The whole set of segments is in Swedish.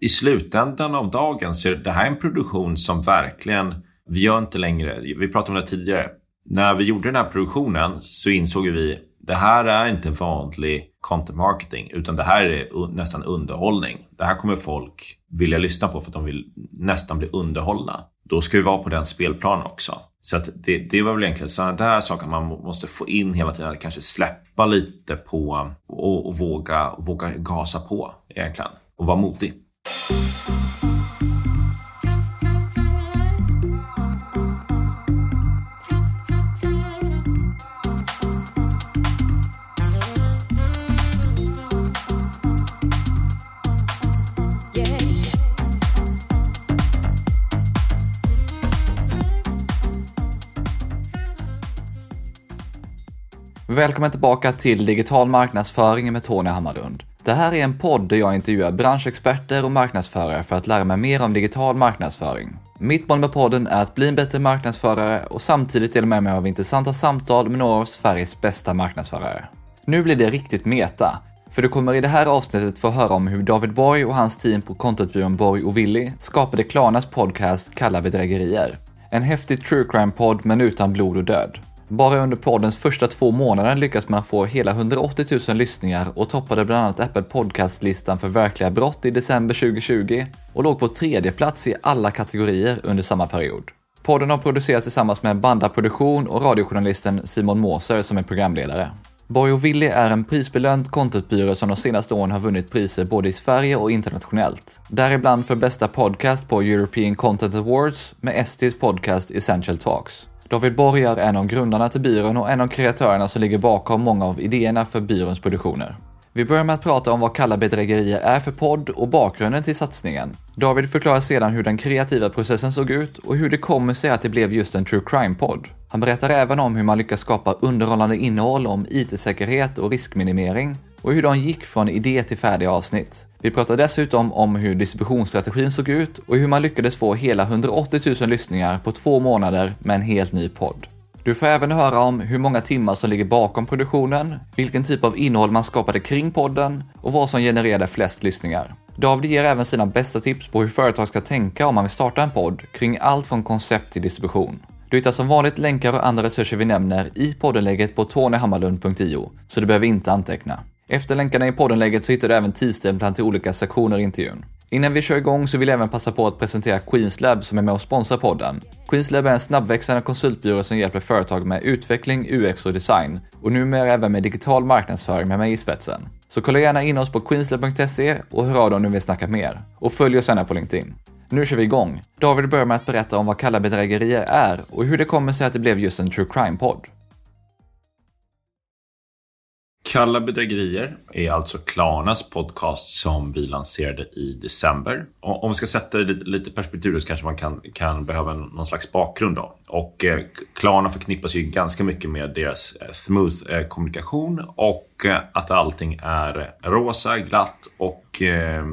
i slutändan av dagen så är det här en produktion som verkligen, vi gör inte längre, vi pratade om det tidigare. När vi gjorde den här produktionen så insåg vi det här är inte vanlig content marketing, utan det här är nästan underhållning. Det här kommer folk vilja lyssna på för att de vill nästan bli underhållna. Då ska vi vara på den spelplanen också. Så att det, det var väl egentligen sådana där saker man måste få in hela tiden. Kanske släppa lite på och, och våga, våga gasa på egentligen. Och vara modig. Välkommen tillbaka till Digital marknadsföring med Tony Hammarlund. Det här är en podd där jag intervjuar branschexperter och marknadsförare för att lära mig mer om digital marknadsföring. Mitt mål med podden är att bli en bättre marknadsförare och samtidigt dela med mig av intressanta samtal med några av Sveriges bästa marknadsförare. Nu blir det riktigt meta, för du kommer i det här avsnittet få höra om hur David Borg och hans team på contentbyrån Borg och Willy skapade Klarnas podcast Kalla bedrägerier. En häftig true crime-podd men utan blod och död. Bara under poddens första två månader lyckas man få hela 180 000 lyssningar och toppade bland annat Apple Podcast-listan för verkliga brott i december 2020 och låg på tredje plats i alla kategorier under samma period. Podden har producerats tillsammans med Banda Produktion och radiojournalisten Simon Moser som är programledare. Borg och Willy är en prisbelönt contentbyrå som de senaste åren har vunnit priser både i Sverige och internationellt. Däribland för bästa podcast på European Content Awards med Estis podcast Essential Talks. David Borg är en av grundarna till byrån och en av kreatörerna som ligger bakom många av idéerna för byråns produktioner. Vi börjar med att prata om vad Kalla bedrägerier är för podd och bakgrunden till satsningen. David förklarar sedan hur den kreativa processen såg ut och hur det kommer sig att det blev just en true crime-podd. Han berättar även om hur man lyckas skapa underhållande innehåll om IT-säkerhet och riskminimering och hur de gick från idé till färdiga avsnitt. Vi pratar dessutom om hur distributionsstrategin såg ut och hur man lyckades få hela 180 000 lyssningar på två månader med en helt ny podd. Du får även höra om hur många timmar som ligger bakom produktionen, vilken typ av innehåll man skapade kring podden och vad som genererade flest lyssningar. David ger även sina bästa tips på hur företag ska tänka om man vill starta en podd kring allt från koncept till distribution. Du hittar som vanligt länkar och andra resurser vi nämner i poddenlägget på tonyhammarlund.io, så du behöver inte anteckna. Efter länkarna i poddenlägget så hittar du även tidstämplan till olika sektioner i intervjun. Innan vi kör igång så vill jag även passa på att presentera Queenslab som är med och sponsrar podden. Queenslab är en snabbväxande konsultbyrå som hjälper företag med utveckling, UX och design och numera även med digital marknadsföring med mig i spetsen. Så kolla gärna in oss på queenslab.se och hör av dig om du vill snacka mer. Och följ oss gärna på LinkedIn. Nu kör vi igång. David börjar med att berätta om vad kalla bedrägerier är och hur det kommer sig att det blev just en true crime-podd. Kalla bedrägerier är alltså Klarnas podcast som vi lanserade i december. Och om vi ska sätta det lite perspektiv så kanske man kan, kan behöva någon slags bakgrund. Då. Och eh, Klarna förknippas ju ganska mycket med deras eh, smooth eh, kommunikation och eh, att allting är rosa, glatt och eh,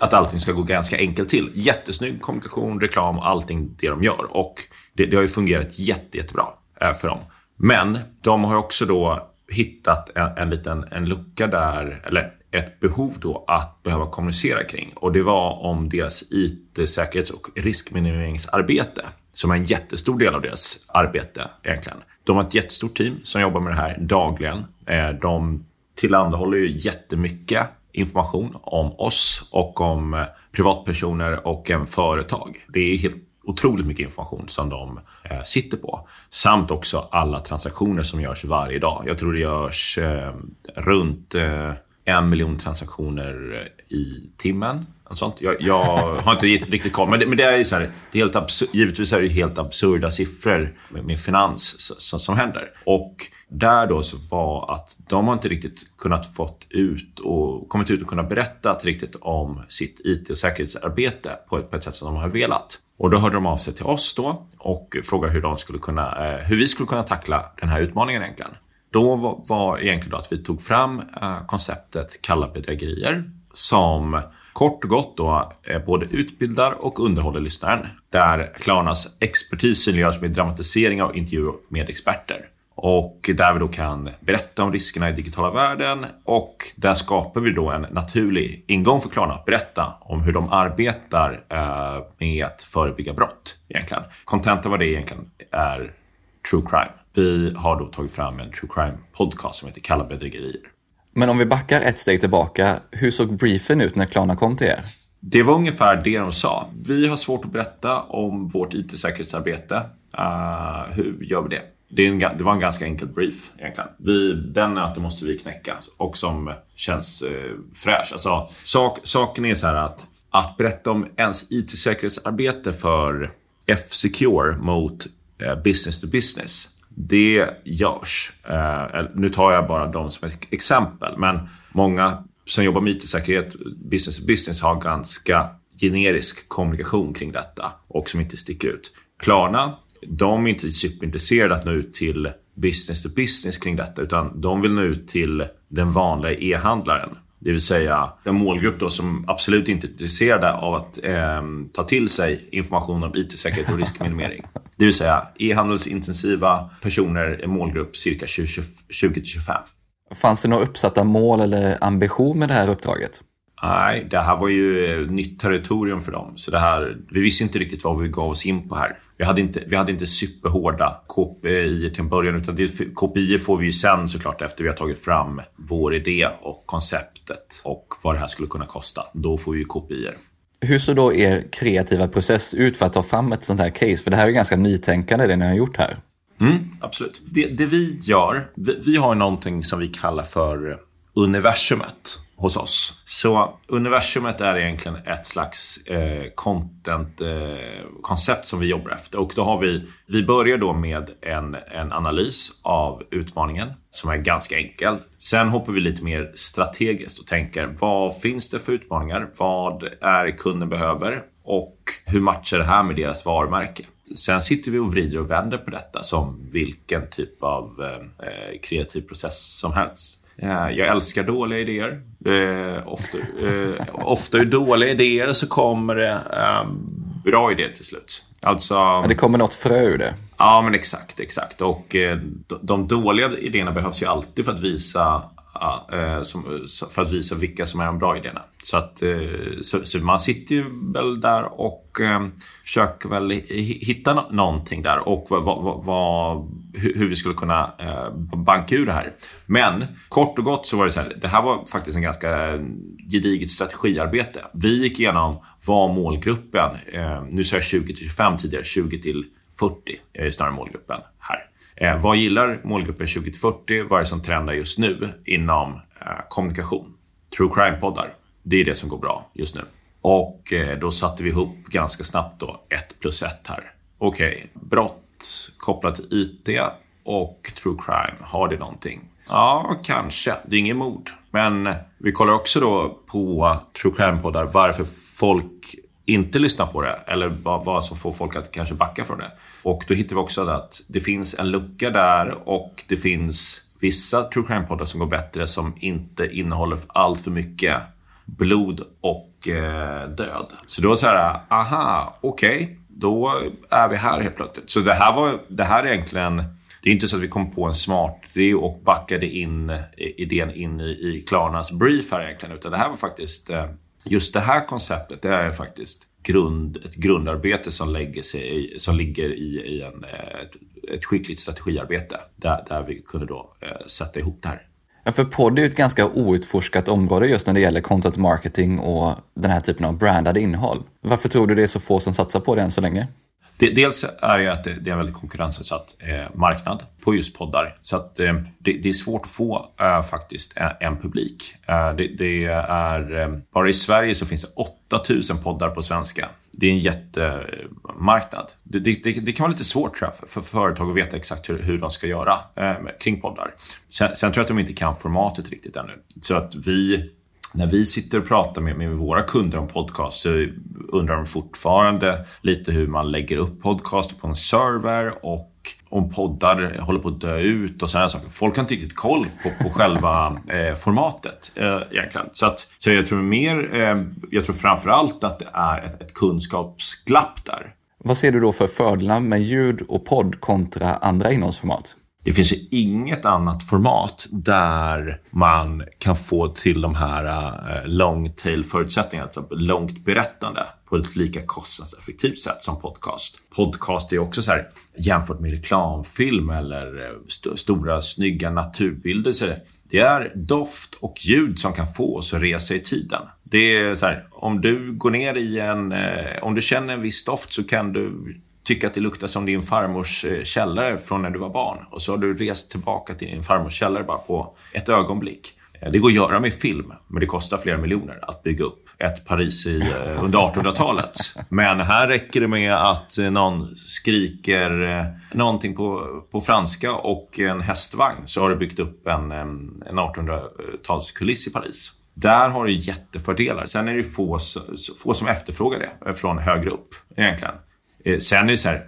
att allting ska gå ganska enkelt till. Jättesnygg kommunikation, reklam, allting det de gör. Och det, det har ju fungerat jätte, jättebra eh, för dem. Men de har också då hittat en, en liten en lucka där, eller ett behov då att behöva kommunicera kring. Och det var om deras IT-säkerhets och riskminimeringsarbete, som är en jättestor del av deras arbete egentligen. De har ett jättestort team som jobbar med det här dagligen. Eh, de tillhandahåller ju jättemycket information om oss och om eh, privatpersoner och även företag. Det är helt otroligt mycket information som de eh, sitter på. Samt också alla transaktioner som görs varje dag. Jag tror det görs eh, runt eh, en miljon transaktioner eh, i timmen. Sånt. Jag, jag har inte riktigt koll, men det, men det är ju så här, det är helt absur- givetvis är det helt absurda siffror med, med finans som, som händer. Och där då så var att de har inte riktigt kunnat fått ut och kommit ut och kunnat berätta riktigt om sitt IT och säkerhetsarbete på ett, på ett sätt som de har velat. Och då hörde de av sig till oss då och frågade hur, de skulle kunna, eh, hur vi skulle kunna tackla den här utmaningen egentligen. Då var, var egentligen då att vi tog fram eh, konceptet Kalla bedrägerier som kort och gott då eh, både utbildar och underhåller lyssnaren. Där Klarnas expertis synliggörs med dramatisering av intervjuer med experter. Och där vi då kan berätta om riskerna i digitala världen och där skapar vi då en naturlig ingång för Klarna att berätta om hur de arbetar eh, med att förebygga brott egentligen. Content vad det egentligen är true crime. Vi har då tagit fram en true crime podcast som heter Kalla bedrägerier. Men om vi backar ett steg tillbaka, hur såg briefen ut när Klarna kom till er? Det var ungefär det de sa. Vi har svårt att berätta om vårt IT-säkerhetsarbete. Uh, hur gör vi det? Det, en, det, var en ganska enkel brief egentligen. Vi, den nöten måste vi knäcka och som känns eh, fräsch. Alltså, sak, saken är så här att att berätta om ens IT-säkerhetsarbete för F-Secure mot eh, business to business. Det görs. Eh, nu tar jag bara dem som ett exempel, men många som jobbar med IT-säkerhet, business to business, har ganska generisk kommunikation kring detta och som inte sticker ut. Klarna de är inte superintresserade att nå ut till business to business kring detta utan de vill nå ut till den vanliga e-handlaren. Det vill säga den målgrupp då som absolut inte är intresserade av att eh, ta till sig information om IT-säkerhet och riskminimering. Det vill säga e-handelsintensiva personer, målgrupp cirka 20-25. Fanns det några uppsatta mål eller ambition med det här uppdraget? Nej, det här var ju nytt territorium för dem. Så det här, vi visste inte riktigt vad vi gav oss in på här. Vi hade inte, vi hade inte superhårda KPI till en början utan det, KPI får vi ju sen såklart efter vi har tagit fram vår idé och konceptet och vad det här skulle kunna kosta. Då får vi KPI. Hur såg då er kreativa process ut för att ta fram ett sånt här case? För det här är ganska nytänkande det ni har gjort här. Mm, absolut. Det, det vi gör, vi, vi har någonting som vi kallar för universumet hos oss. Så universumet är egentligen ett slags eh, content-koncept eh, som vi jobbar efter. Och då har vi, vi börjar då med en, en analys av utmaningen som är ganska enkel. Sen hoppar vi lite mer strategiskt och tänker vad finns det för utmaningar? Vad är kunden behöver? Och hur matchar det här med deras varumärke? Sen sitter vi och vrider och vänder på detta som vilken typ av eh, eh kreativ process som helst. Jag älskar dåliga idéer. Eh, ofta, eh, ofta ur dåliga idéer så kommer det eh, bra idéer till slut. Alltså, ja, det kommer något frö ur det. Ja, men exakt. exakt. Och eh, de dåliga idéerna behövs ju alltid för att visa Ja, eh, som, för att visa vilka som är de bra idéerna. Så, att, eh, så, så, man sitter ju väl där och eh, försöker väl hitta någonting där och vad, vad, vad, hur vi skulle kunna eh, banka ur det här. Men kort och gott så var det så här, det här var faktiskt en ganska gediget strategiarbete. Vi gick igenom vad målgruppen, nu sa jag 20 till 25 tidigare, 20 till 40 är snarare målgruppen här. Eh, vad gillar målgruppen 2040? Vad är det som trendar just nu inom eh, kommunikation? True crime-poddar. Det är det som går bra just nu. Och eh, då satte vi ihop ganska snabbt då ett plus ett här. Okej, okay, brott kopplat till IT och true crime. Har det någonting? Ja, kanske. Det är inget mord. Men eh, vi kollar också då på true crime-poddar varför folk inte lyssnar på det eller vad, vad som får folk att kanske backa från det. Och då hittar vi också att det finns en lucka där och det finns vissa true crime-poddar som går bättre som inte innehåller allt för mycket blod och eh, död. Så då så här, aha, okej, okay, då är vi här helt plötsligt. Så det här var, det här är egentligen, det är inte så att vi kom på en smart idé och backade in eh, idén in i, i Klarnas brief här egentligen, utan det här var faktiskt eh, just det här konceptet, det är faktiskt grund, ett grundarbete som, lägger sig, som ligger i, i en, ett, ett skickligt strategiarbete där, där vi kunde då eh, sätta ihop det här. Ja, för podd är ju ett ganska outforskat område just när det gäller content marketing och den här typen av brandade innehåll. Varför tror du det är så få som satsar på det än så länge? Dels är det att det är en väldigt konkurrensutsatt eh, marknad på just poddar. Så att eh, det, är svårt att få eh, faktiskt eh, en, publik. Eh, det, är, eh, bara i Sverige så finns det 8000 poddar på svenska. Det är en jättemarknad. Det, det, det kan vara lite svårt tror jag, för, för företag att veta exakt hur, hur de ska göra kring poddar. Sen, sen tror jag att de inte kan formatet riktigt ännu. Så att vi när vi sitter och pratar med, med våra kunder om podcast så undrar de fortfarande lite hur man lägger upp podcast på en server och om poddar håller på att dö ut och sådana saker. Folk har inte riktigt koll på, på själva eh, formatet eh, egentligen. Så, att, så jag tror mer, eh, jag tror framförallt att det är ett, ett kunskapsglapp där. Vad ser du då för fördelar med ljud och podd kontra andra innehållsformat? Det finns ju inget annat format där man kan få till de här eh, long tail förutsättningarna, alltså långt berättande på ett lika kostnadseffektivt sätt som podcast. Podcast är också så här, jämfört med reklamfilm eller eh, st stora snygga naturbilder, så det är doft och ljud som kan få oss att resa i tiden. Det är så här, om du går ner i en, eh, om du känner en viss doft så kan du tycka att det luktar som din farmors eh, källare från när du var barn. Och så har du rest tillbaka till din farmors källare bara på ett ögonblick. Eh, det går att göra med film, men det kostar flera miljoner att bygga upp ett Paris i, eh, under 1800-talet. Men här räcker det med att någon skriker någonting på, på franska och en hästvagn så har du byggt upp en, en 1800-talskuliss i Paris. Där har du jättefördelar. Sen är det få, få som efterfrågar det från högre upp egentligen. Eh, sen är det så här,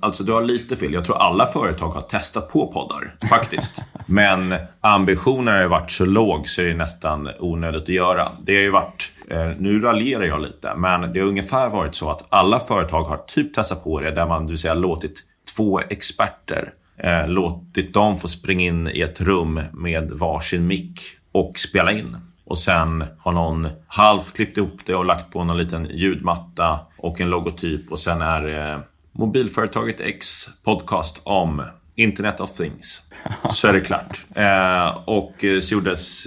alltså du har lite fel. Jag tror alla företag har testat på poddar, faktiskt. Men ambitionen har ju varit så låg så är det nästan onödigt att göra. Det har ju varit, eh, nu raljerar jag lite, men det har ungefär varit så att alla företag har typ testat på det där man, du säga, låtit två experter eh, låtit dem få springa in i ett rum med varsin mick och spela in. Och sen har någon halvt klippt ihop det och lagt på någon liten ljudmatta och en logotyp och sen är det mobilföretaget X podcast om Internet of Things. Så är det klart. Eh, och så, gjordes,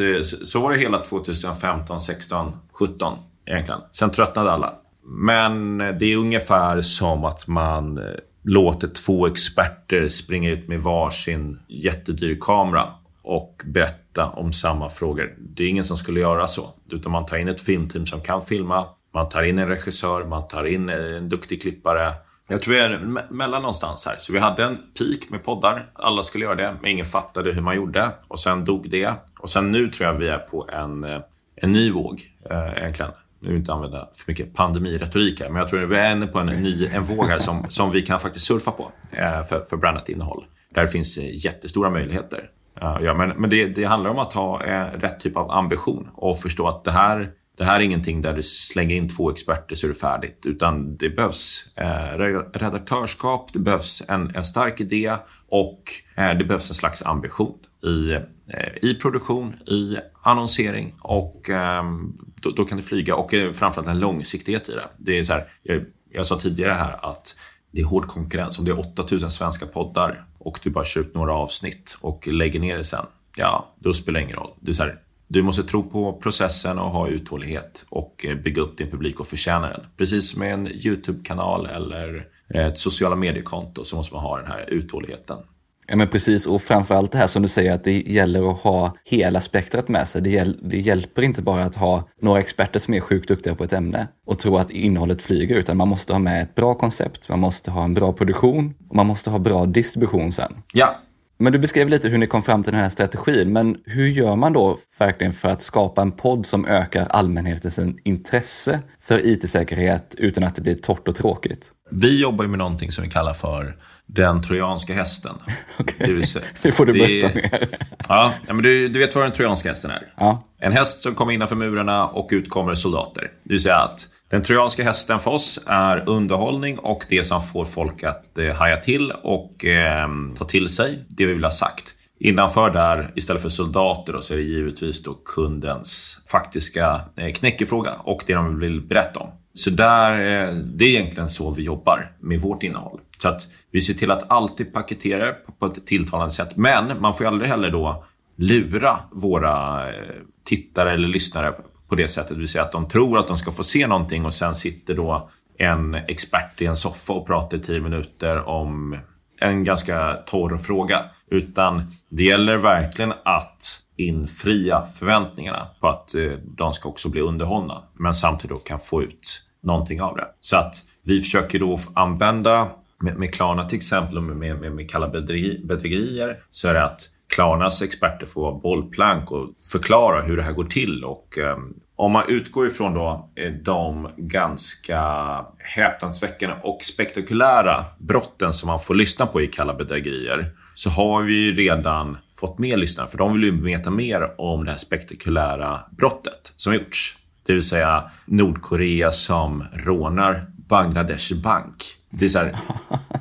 så var det hela 2015, 16, 17 egentligen. Sen tröttnade alla. Men det är ungefär som att man låter två experter springa ut med varsin jättedyr kamera och berätta om samma frågor. Det är ingen som skulle göra så. Utan man tar in ett filmteam som kan filma. Man tar in en regissör, man tar in eh, en duktig klippare. Jag tror vi är mellan någonstans här. Så vi hade en peak med poddar. Alla skulle göra det, men ingen fattade hur man gjorde. Och sen dog det. Och sen nu tror jag vi är på en, eh, en ny våg, eh, egentligen. Nu vill jag inte använda för mycket pandemiretorik här, men jag tror att vi är inne på en, ny, en våg här som, som vi kan faktiskt surfa på eh, för, för brandat innehåll. Där det finns eh, jättestora möjligheter. Ja, men men det, det handlar om att ha eh, rätt typ av ambition och förstå att det här, det här är ingenting där du slänger in två experter så är det färdigt. Utan det behövs eh, redaktörskap, det behövs en, en stark idé och eh, det behövs en slags ambition i, eh, i produktion, i annonsering och ehm, då, då, kan det flyga. Och eh, framförallt en långsiktighet i det. det är så här, jag, jag sa tidigare här att det är hård konkurrens. Om det är 8000 svenska poddar och du bara kör ut några avsnitt och lägger ner det sen, ja, då spelar det ingen roll. Det är så här, du måste tro på processen och ha uthållighet och eh, bygga upp din publik och förtjäna den. Precis som med en YouTube-kanal eller eh, ett sociala mediekonto så måste man ha den här uthålligheten. Ja men precis och framförallt det här som du säger att det gäller att ha hela spektrat med sig. Det, hjäl det hjälper inte bara att ha några experter som är sjukt duktiga på ett ämne och tro att innehållet flyger utan man måste ha med ett bra koncept, man måste ha en bra produktion och man måste ha bra distribution sen. Ja, men du beskrev lite hur ni kom fram till den här strategin, men hur gör man då verkligen för att skapa en podd som ökar allmänhetens intresse för IT-säkerhet utan att det blir torrt och tråkigt? Vi jobbar ju med någonting som vi kallar för den trojanska hästen. Okay. nu får du berätta mer. ja, men du, du vet vad den trojanska hästen är? Ja. En häst som kommer innanför murarna och ut kommer soldater. Det vill säga att den trojanska hästen för oss är underhållning och det som får folk att eh, haja till och eh, ta till sig det vi vill ha sagt. Innanför där, istället för soldater, då, så är det givetvis då kundens faktiska eh, knäckefråga och det de vill berätta om. Så där, eh, det är egentligen så vi jobbar med vårt innehåll. Så att vi ser till att alltid paketera det på ett tilltalande sätt. Men man får ju aldrig heller då lura våra eh, tittare eller lyssnare på det sättet. Det vill säga att de tror att de ska få se någonting och sen sitter då en expert i en soffa och pratar i tio minuter om en ganska torr fråga. Utan det gäller verkligen att infria förväntningarna på att eh, de ska också bli underhållna. Men samtidigt kan få ut någonting av det. Så att vi försöker då använda med, med Klarna till exempel och med, med, med kalla bedrägerier så är det att Klarnas experter får vara bollplank och förklara hur det här går till. Och, eh, om man utgår ifrån då eh, de ganska häpnadsväckande och spektakulära brotten som man får lyssna på i Kalla bedrägerier så har vi ju redan fått med lyssnare för de vill ju veta mer om det här spektakulära brottet som gjorts. Det vill säga Nordkorea som rånar Bangladesh bank. Det är så här,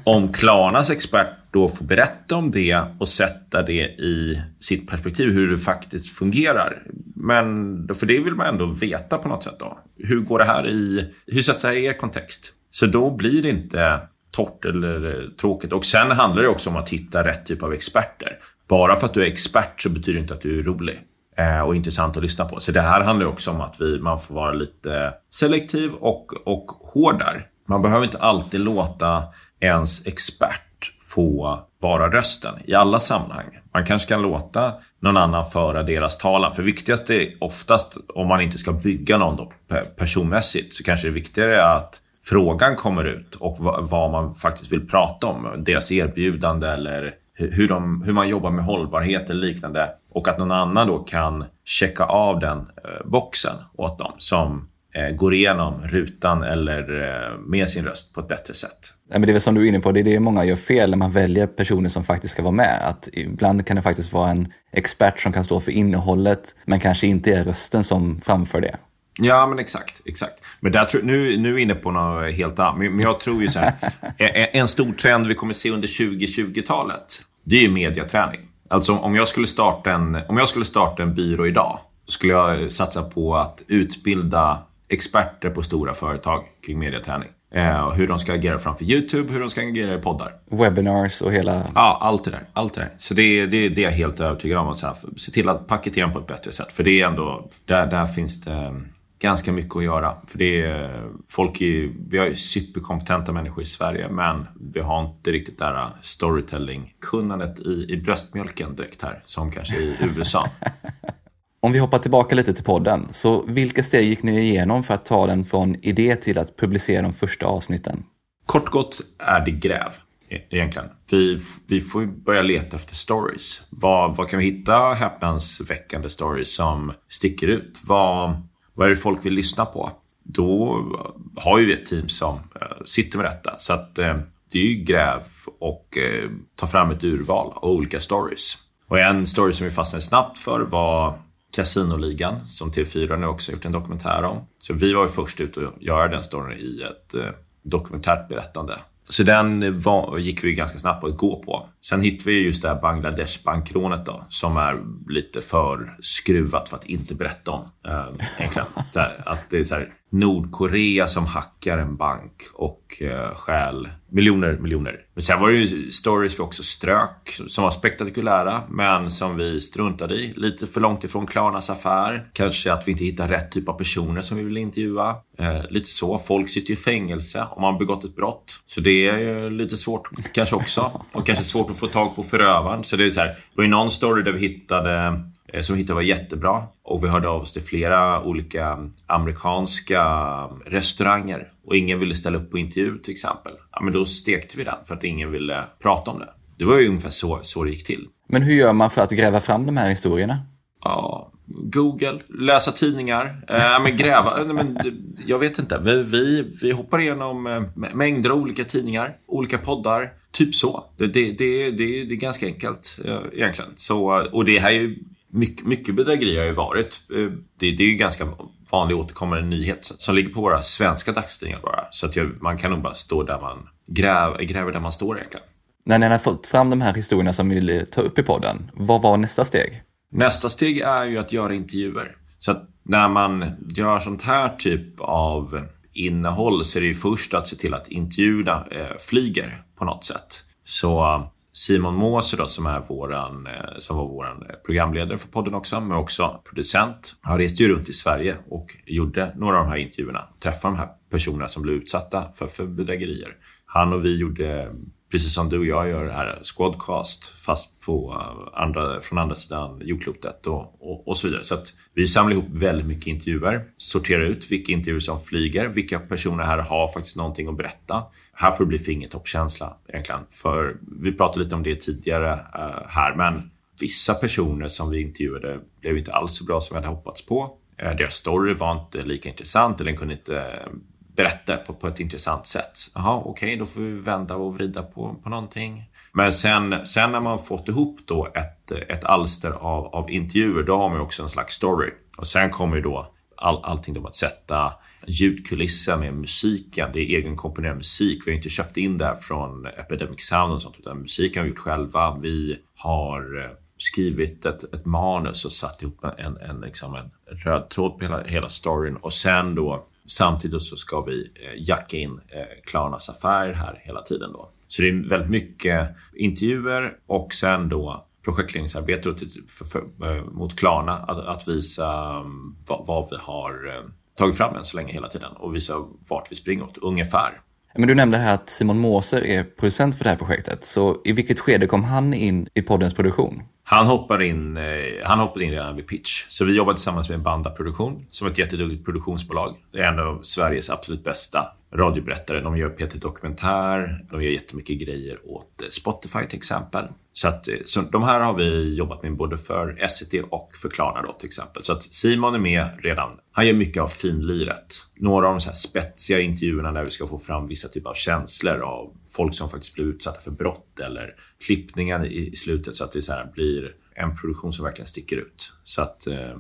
om Klarnas expert då får berätta om det och sätta det i sitt perspektiv, hur det faktiskt fungerar. Men för det vill man ändå veta på något sätt. då. Hur går det här i, hur sätts det här i er kontext? Så då blir det inte torrt eller eh, tråkigt. Och sen handlar det också om att hitta rätt typ av experter. Bara för att du är expert så betyder det inte att du är rolig Eh, och intressant att lyssna på. Så det här handlar också om att vi, man får vara lite selektiv och, och hård där. Man behöver inte alltid låta ens expert få vara rösten i alla sammanhang. Man kanske kan låta någon annan föra deras talan. För viktigast är oftast, om man inte ska bygga någon då, personmässigt, så kanske det viktigare är att frågan kommer ut och vad man faktiskt vill prata om. Deras erbjudande eller hur, de, hur man jobbar med hållbarhet eller liknande. Och att någon annan då kan checka av den eh, boxen åt dem som eh, går igenom rutan eller eh, med sin röst på ett bättre sätt. Ja, men det är väl som du är inne på, det är det många gör fel när man väljer personer som faktiskt ska vara med. Att ibland kan det faktiskt vara en expert som kan stå för innehållet men kanske inte är rösten som framför det. Ja, men exakt. exakt. Men där, nu, nu är vi inne på något helt annat. Men jag tror ju så här. en stor trend vi kommer se under 2020-talet, det är ju mediaträning. Alltså om jag skulle starta en, om jag skulle starta en byrå idag, skulle jag satsa på att utbilda experter på stora företag kring mediaträning. Eh, hur de ska agera framför YouTube, hur de ska agera i poddar. Webinars och hela... Ja, allt det där. Allt det där. Så det, det, det är jag helt övertygad om. Att se till att paketera på ett bättre sätt. För det är ändå, där, där finns det ganska mycket att göra. För det är, folk är, vi har ju superkompetenta människor i Sverige men vi har inte riktigt det där storytelling-kunnandet i, i bröstmjölken direkt här som kanske i USA. Om vi hoppar tillbaka lite till podden, så vilka steg gick ni igenom för att ta den från idé till att publicera de första avsnitten? Kort gott är det gräv e-, egentligen. Vi, vi får börja leta efter stories. Vad, vad kan vi hitta häpnadsväckande stories som sticker ut? Vad, vad är det folk vill lyssna på? Då har ju vi ett team som eh, sitter med detta. Så att eh, det är ju gräv och eh, ta fram ett urval av olika stories. Och en story som vi fastnade snabbt för var Casinoligan som TV4 nu också gjort en dokumentär om. Så vi var ju först ut att göra den storyn i ett dokumentärt berättande. Så den var, gick vi ganska snabbt att gå på. Sen hittade vi just det här Bangladesh bankrånet då, som är lite för skruvat för att inte berätta om. Eh, egentligen. att det är så här, Nordkorea som hackar en bank och eh, stjäl miljoner, miljoner. Men sen var det ju stories vi också strök som var spektakulära men som vi struntade i. Lite för långt ifrån Klarnas affär. Kanske att vi inte hittar rätt typ av personer som vi vill intervjua. Eh, lite så. Folk sitter ju i fängelse om man begått ett brott. Så det är ju lite svårt kanske också. Och kanske svårt att få tag på förövaren. Så det är så här. Det var ju någon story där vi hittade som vi hittade var jättebra. Och vi hörde av oss till flera olika amerikanska restauranger och ingen ville ställa upp på intervju till exempel. Ja, men då stekte vi den för att ingen ville prata om det. Det var ju ungefär så, så det gick till. Men hur gör man för att gräva fram de här historierna? Ja, Google, läsa tidningar, äh, men gräva. men, jag vet inte. Vi, vi, vi hoppar igenom äh, mängder av olika tidningar, olika poddar. Typ så. Det, det, det, det, det är ganska enkelt egentligen. Så, och det här är ju mycket, mycket bedrägeri har ju varit. Eh, det, det är ju ganska vanlig återkommande nyhet som ligger på våra svenska dagstidningar bara. Så att jag, man kan nog bara stå där man gräver, gräver där man står egentligen. När ni har fått fram de här historierna som ni vill ta upp i podden, vad var nästa steg? Nästa steg är ju att göra intervjuer. Så att när man gör sånt här typ av innehåll så är det ju först att se till att intervjuerna eh, flyger på något sätt. Så Simon Moser då, som, är våran, eh, som var vår programledare för podden också, men också producent. Han reste ju runt i Sverige och gjorde några av de här intervjuerna. Träffade de här personerna som blev utsatta för, för bedrägerier. Han och vi gjorde, precis som du och jag gör det här, Squadcast, fast på eh, andra, från andra sidan jordklotet och, och, och, så vidare. Så att vi samlar ihop väldigt mycket intervjuer, sorterar ut vilka intervjuer som flyger, vilka personer här har faktiskt någonting att berätta här får det bli fingertoppskänsla egentligen. För vi pratade lite om det tidigare uh, här, men vissa personer som vi intervjuade blev inte alls så bra som vi hade hoppats på. Uh, deras story var inte lika intressant eller den kunde inte eh, berätta på, på ett intressant sätt. Jaha, okej, okay, då får vi vända och vrida på, på någonting. Men sen, sen när man fått ihop då ett, ett alster av, av intervjuer, då har man också en slags story. Och sen kommer ju då all, allting om att sätta ljudkulissen med musiken. Det är egenkomponerad musik. Vi har inte köpt in det här från Epidemic Sound och sånt, utan musiken har vi gjort själva. Vi har eh, skrivit ett, ett manus och satt ihop en, en, liksom en röd tråd på hela, hela storyn och sen då samtidigt så ska vi eh, jacka in eh, Klarnas affär här hela tiden då. Så det är väldigt mycket intervjuer och sen då projektledningsarbete för, för, eh, mot Klarna att, att visa um, vad, vad, vi har eh, tagit fram än så länge hela tiden och visa vart vi springer åt ungefär. Men du nämnde här att Simon Måser är producent för det här projektet. Så i vilket skede kom han in i poddens produktion? Han hoppade in, eh, han hoppade in redan vid pitch. Så vi jobbade tillsammans med en Banda Produktion som är ett jätteduktigt produktionsbolag. Det är en av Sveriges absolut bästa radioberättare. De gör Peter Dokumentär, de gör jättemycket grejer åt eh, Spotify till exempel. Så, att, eh, så de här har vi jobbat med både för SCT och för Klarna då till exempel. Så att Simon är med redan. Han gör mycket av finliret. Några av de så här spetsiga intervjuerna där vi ska få fram vissa typer av känslor av folk som faktiskt blir utsatta för brott eller klippningar i, slutet så att det så blir en produktion som verkligen sticker ut. Så att eh,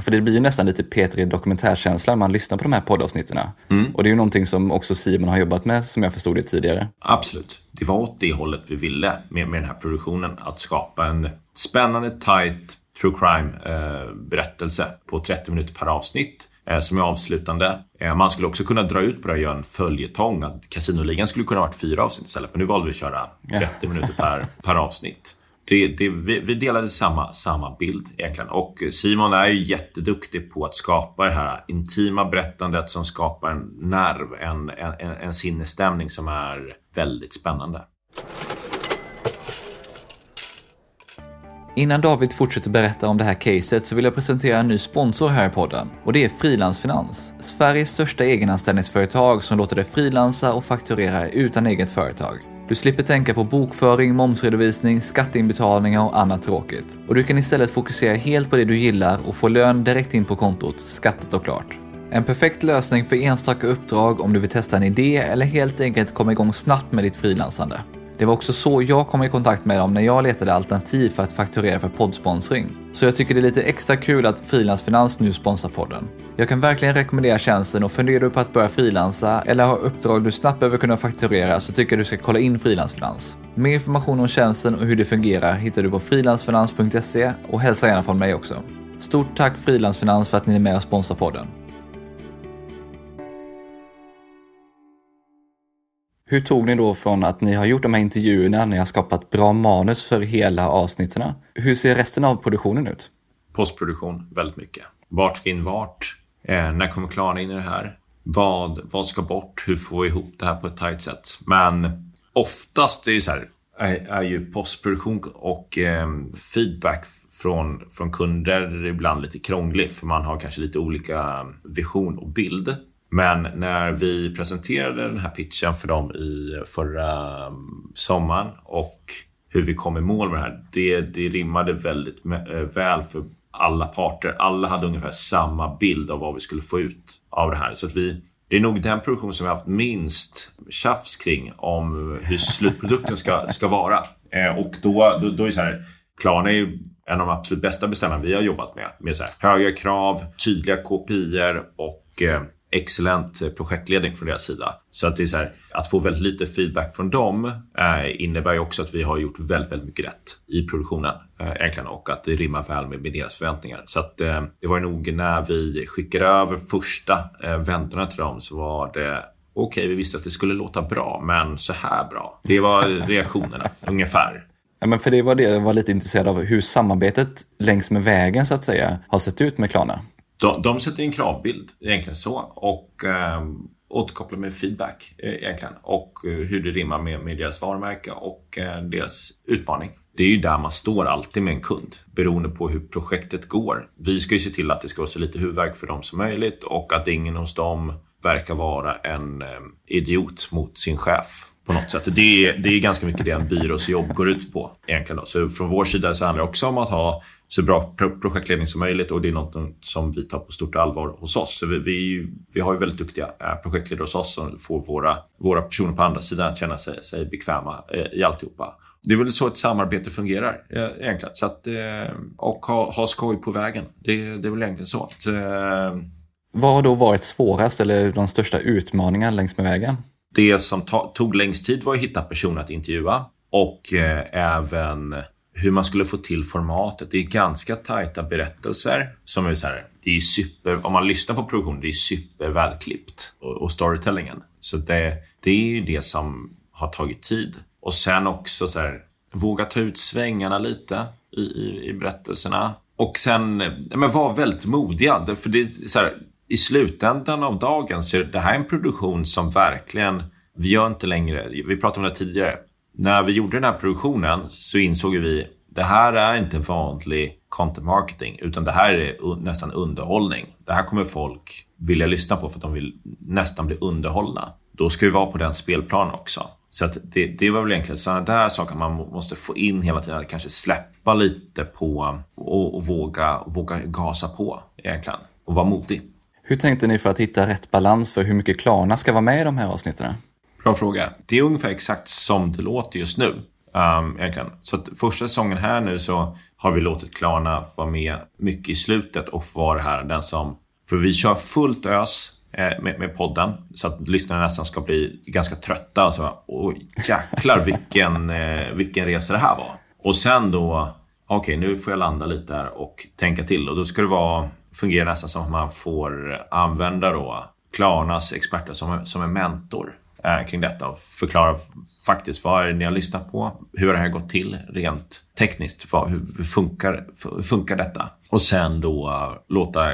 för det blir ju nästan lite P3 dokumentärkänsla när man lyssnar på de här poddavsnitten. Mm. Och det är ju någonting som också Simon har jobbat med, som jag förstod det tidigare. Absolut. Det var åt det hållet vi ville med, med den här produktionen. Att skapa en spännande, tight true crime-berättelse eh, på 30 minuter per avsnitt eh, som är avslutande. Eh, man skulle också kunna dra ut på det och göra en följetong. Att Casinoligan skulle kunna varit fyra avsnitt istället, men nu valde vi att köra 30 ja. minuter per, per avsnitt. Det, det, vi, vi delade samma, samma bild egentligen. Och Simon är ju jätteduktig på att skapa det här intima berättandet som skapar en nerv, en, en, en sinnesstämning som är väldigt spännande. Innan David fortsätter berätta om det här caset så vill jag presentera en ny sponsor här i podden. Och det är Frilansfinans. Sveriges största egenanställningsföretag som låter dig frilansa och fakturera utan eget företag. Du slipper tänka på bokföring, momsredovisning, skatteinbetalningar och annat tråkigt. Och du kan istället fokusera helt på det du gillar och få lön direkt in på kontot, skattat och klart. En perfekt lösning för enstaka uppdrag om du vill testa en idé eller helt enkelt komma igång snabbt med ditt frilansande. Det var också så jag kom i kontakt med dem när jag letade alternativ för att fakturera för poddsponsring. Så jag tycker det är lite extra kul att Frilansfinans nu sponsrar podden. Jag kan verkligen rekommendera tjänsten och funderar du på att börja frilansa eller har uppdrag du snabbt behöver kunna fakturera så tycker jag du ska kolla in Frilansfinans. Mer information om tjänsten och hur det fungerar hittar du på frilansfinans.se och hälsa gärna från mig också. Stort tack Frilansfinans för att ni är med och sponsrar podden. Hur tog ni då från att ni har gjort de här intervjuerna, ni har skapat bra manus för hela avsnitten. Hur ser resten av produktionen ut? Postproduktion, väldigt mycket. Vart ska in vart? Eh, när kommer Klarna in i det här? Vad, vad ska bort? Hur får vi ihop det här på ett tajt sätt? Men oftast är, så här, är, är ju postproduktion och eh, feedback från, från kunder ibland lite krånglig för man har kanske lite olika vision och bild. Men när vi presenterade den här pitchen för dem i förra mm, sommaren och hur vi kom i mål med det här, det, det rimmade väldigt eh, väl för alla parter. Alla hade ungefär samma bild av vad vi skulle få ut av det här. Så att vi, det är nog den produktion som vi har haft minst tjafs kring om hur slutprodukten ska, ska vara. Eh, och då, då, då är det så här, Klarna är ju en av de absolut bästa beställarna vi har jobbat med. Med så här, höga krav, tydliga kopior och eh, excellent eh, projektledning från deras sida. Så att det är så här, att få väldigt lite feedback från dem eh, innebär ju också att vi har gjort väldigt, väldigt mycket rätt i produktionen eh, egentligen och att det rimmar väl med, med deras förväntningar. Så att eh, det var nog när vi skickade över första eh, vändorna till dem så var det okej, okay, vi visste att det skulle låta bra, men så här bra. Det var reaktionerna ungefär. Ja, men för det var det jag var lite intresserad av, hur samarbetet längs med vägen så att säga har sett ut med Klarna. De, de sätter en kravbild, egentligen så. Och eh, återkopplar med feedback, eh, egentligen. Och eh, hur det rimmar med, med deras varumärke och eh, deras utmaning. Det är ju där man står alltid med en kund, beroende på hur projektet går. Vi ska ju se till att det ska vara så lite huvudvärk för dem som möjligt och att ingen hos dem verkar vara en eh, idiot mot sin chef på något sätt. Det är, det är ganska mycket det en byrås jobb går ut på. egentligen. Då. Så från vår sida så handlar det också om att ha så bra projektledning som möjligt och det är något som vi tar på stort allvar hos oss. Så vi, vi, vi har ju väldigt duktiga eh, projektledare hos oss som får våra, våra personer på andra sidan att känna sig, sig bekväma eh, i alltihopa. Det är väl så ett samarbete fungerar eh, egentligen. Så att, och ha, ha skoj på vägen. Det, det är väl egentligen så. Att, Vad har då varit svårast eller de största utmaningarna längs med vägen? Det som tog längst tid var att hitta personer att intervjua och eh, även hur man skulle få till formatet. Det är ganska tajta berättelser som är så här, det är super, om man lyssnar på produktionen, det är supervälklippt och, och storytellingen. Så det, det är ju det som har tagit tid. Och sen också så här, våga ta ut svängarna lite i, i, i berättelserna. Och sen men var väldigt modiga. För det är så här, i slutändan av dagen så är det här en produktion som verkligen, vi gör inte längre, vi pratade om det tidigare, när vi gjorde den här produktionen så insåg vi det här är inte vanlig content marketing, utan det här är nästan underhållning. Det här kommer folk vilja lyssna på för att de vill nästan bli underhållna. Då ska vi vara på den spelplanen också. Så att det, det var väl egentligen sådana där saker man måste få in hela tiden. Kanske släppa lite på och, och våga, våga gasa på egentligen. Och vara modig. Hur tänkte ni för att hitta rätt balans för hur mycket Klarna ska vara med i de här avsnitten? Bra fråga. Det är ungefär exakt som det låter just nu. Um, egentligen. Så att första säsongen här nu så har vi låtit Klarna vara med mycket i slutet och vara här den som... För vi kör fullt ös eh, med, med podden så att lyssnarna nästan ska bli ganska trötta. Alltså, oj, jäklar vilken, eh, vilken resa det här var. Och sen då, okej okay, nu får jag landa lite här och tänka till. Och då ska det vara, fungerar nästan som att man får använda då Klarnas experter som, som en mentor eh, kring detta och förklara faktiskt vad är det ni har lyssnat på? Hur har det här gått till rent tekniskt? Vad, hur, hur, funkar, hur funkar detta? Och sen då låta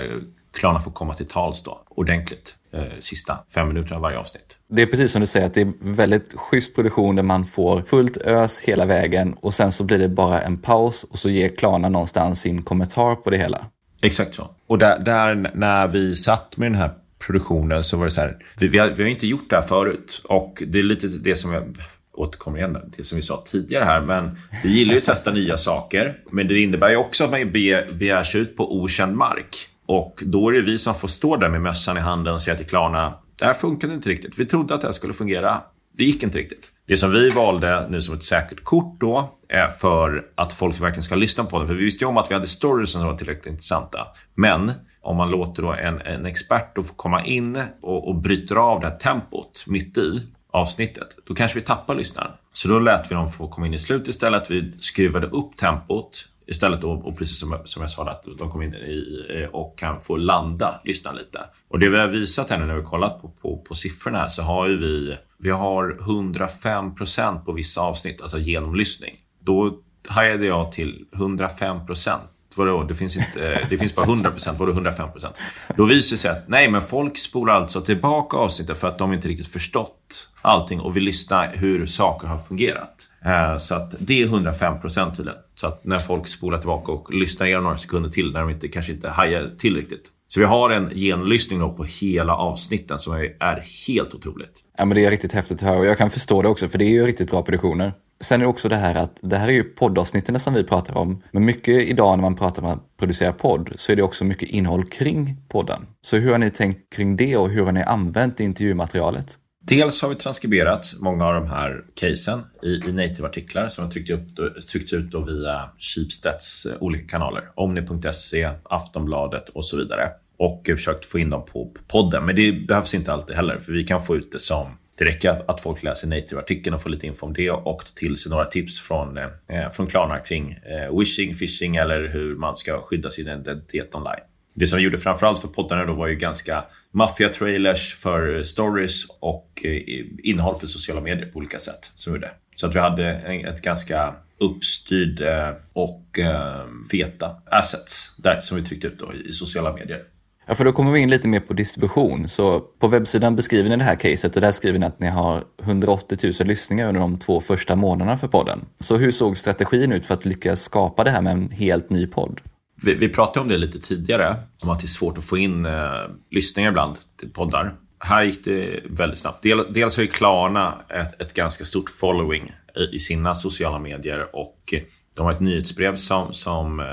Klarna få komma till tals då ordentligt eh, sista fem minuterna av varje avsnitt. Det är precis som du säger att det är väldigt schysst produktion där man får fullt ös hela vägen och sen så blir det bara en paus och så ger Klarna någonstans sin kommentar på det hela. Exakt så. Och där, där när vi satt med den här produktionen så var det så här, vi, vi, har, vi har inte gjort det här förut och det är lite det som jag återkommer igen, till som vi sa tidigare här, men vi gillar ju att testa nya saker. Men det innebär ju också att man begär sig ut på okänd mark. Och då är det vi som får stå där med mössan i handen och säga till Klarna, det här funkade inte riktigt. Vi trodde att det här skulle fungera. Det gick inte riktigt. Det som vi valde nu som ett säkert kort då är för att folk verkligen ska lyssna på det. För vi visste ju om att vi hade stories som var tillräckligt intressanta. Men om man låter då en, en expert då få komma in och, och bryter av det här tempot mitt i avsnittet, då kanske vi tappar lyssnaren. Så då lät vi dem få komma in i slutet istället. Vi skruvade upp tempot istället då, och precis som, som jag sa, att de kommer in i och kan få landa lyssnaren lite. Och det vi har visat här nu när vi kollat på, på, på siffrorna här så har ju vi, vi har 105 procent på vissa avsnitt, alltså genomlyssning. Då hajade jag till 105 procent vadå, det finns, inte, det finns bara 100 procent, vadå 105 procent? Då visar det sig att nej, men folk spolar alltså tillbaka avsnittet för att de inte riktigt förstått allting och vill lyssna hur saker har fungerat. Eh, så att det är 105 procent tydligen. Så att när folk spolar tillbaka och lyssnar igenom några sekunder till när de inte, kanske inte hajar till riktigt. Så vi har en genlyssning då på hela avsnitten som är helt otroligt. Ja, men det är riktigt häftigt att höra och jag kan förstå det också för det är ju riktigt bra produktioner. Sen är det också det här att det här är ju poddavsnitten som vi pratar om. Men mycket idag när man pratar om att producera podd så är det också mycket innehåll kring podden. Så hur har ni tänkt kring det och hur har ni använt intervjumaterialet? Dels har vi transkriberat många av de här casen i, i native-artiklar som har tryckt upp, tryckts ut då via Schibsteds eh, olika kanaler. Omni.se, Aftonbladet och så vidare. Och försökt få in dem på podden. Men det behövs inte alltid heller, för vi kan få ut det som det räcker att folk läser native-artikeln och får lite info om det och till sig några tips från, eh, eh från Klarna kring eh, wishing, phishing eller hur man ska skydda sin identitet online. Det som vi gjorde framförallt för poddarna då var ju ganska maffia-trailers för stories och eh, innehåll för sociala medier på olika sätt. Som gjorde. Så att vi hade ett ganska uppstyrd eh, och eh, feta assets där som vi tryckte ut då i sociala medier. Ja, för då kommer vi in lite mer på distribution. Så på webbsidan beskriver ni det här caset och där skriver ni att ni har 180 000 lyssningar under de två första månaderna för podden. Så hur såg strategin ut för att lyckas skapa det här med en helt ny podd? Vi, vi pratade om det lite tidigare, om att det är svårt att få in eh, lyssningar ibland till poddar. Här gick det väldigt snabbt. Del, dels har ju Klarna ett, ett ganska stort following i, i, sina sociala medier och de har ett nyhetsbrev som, som eh,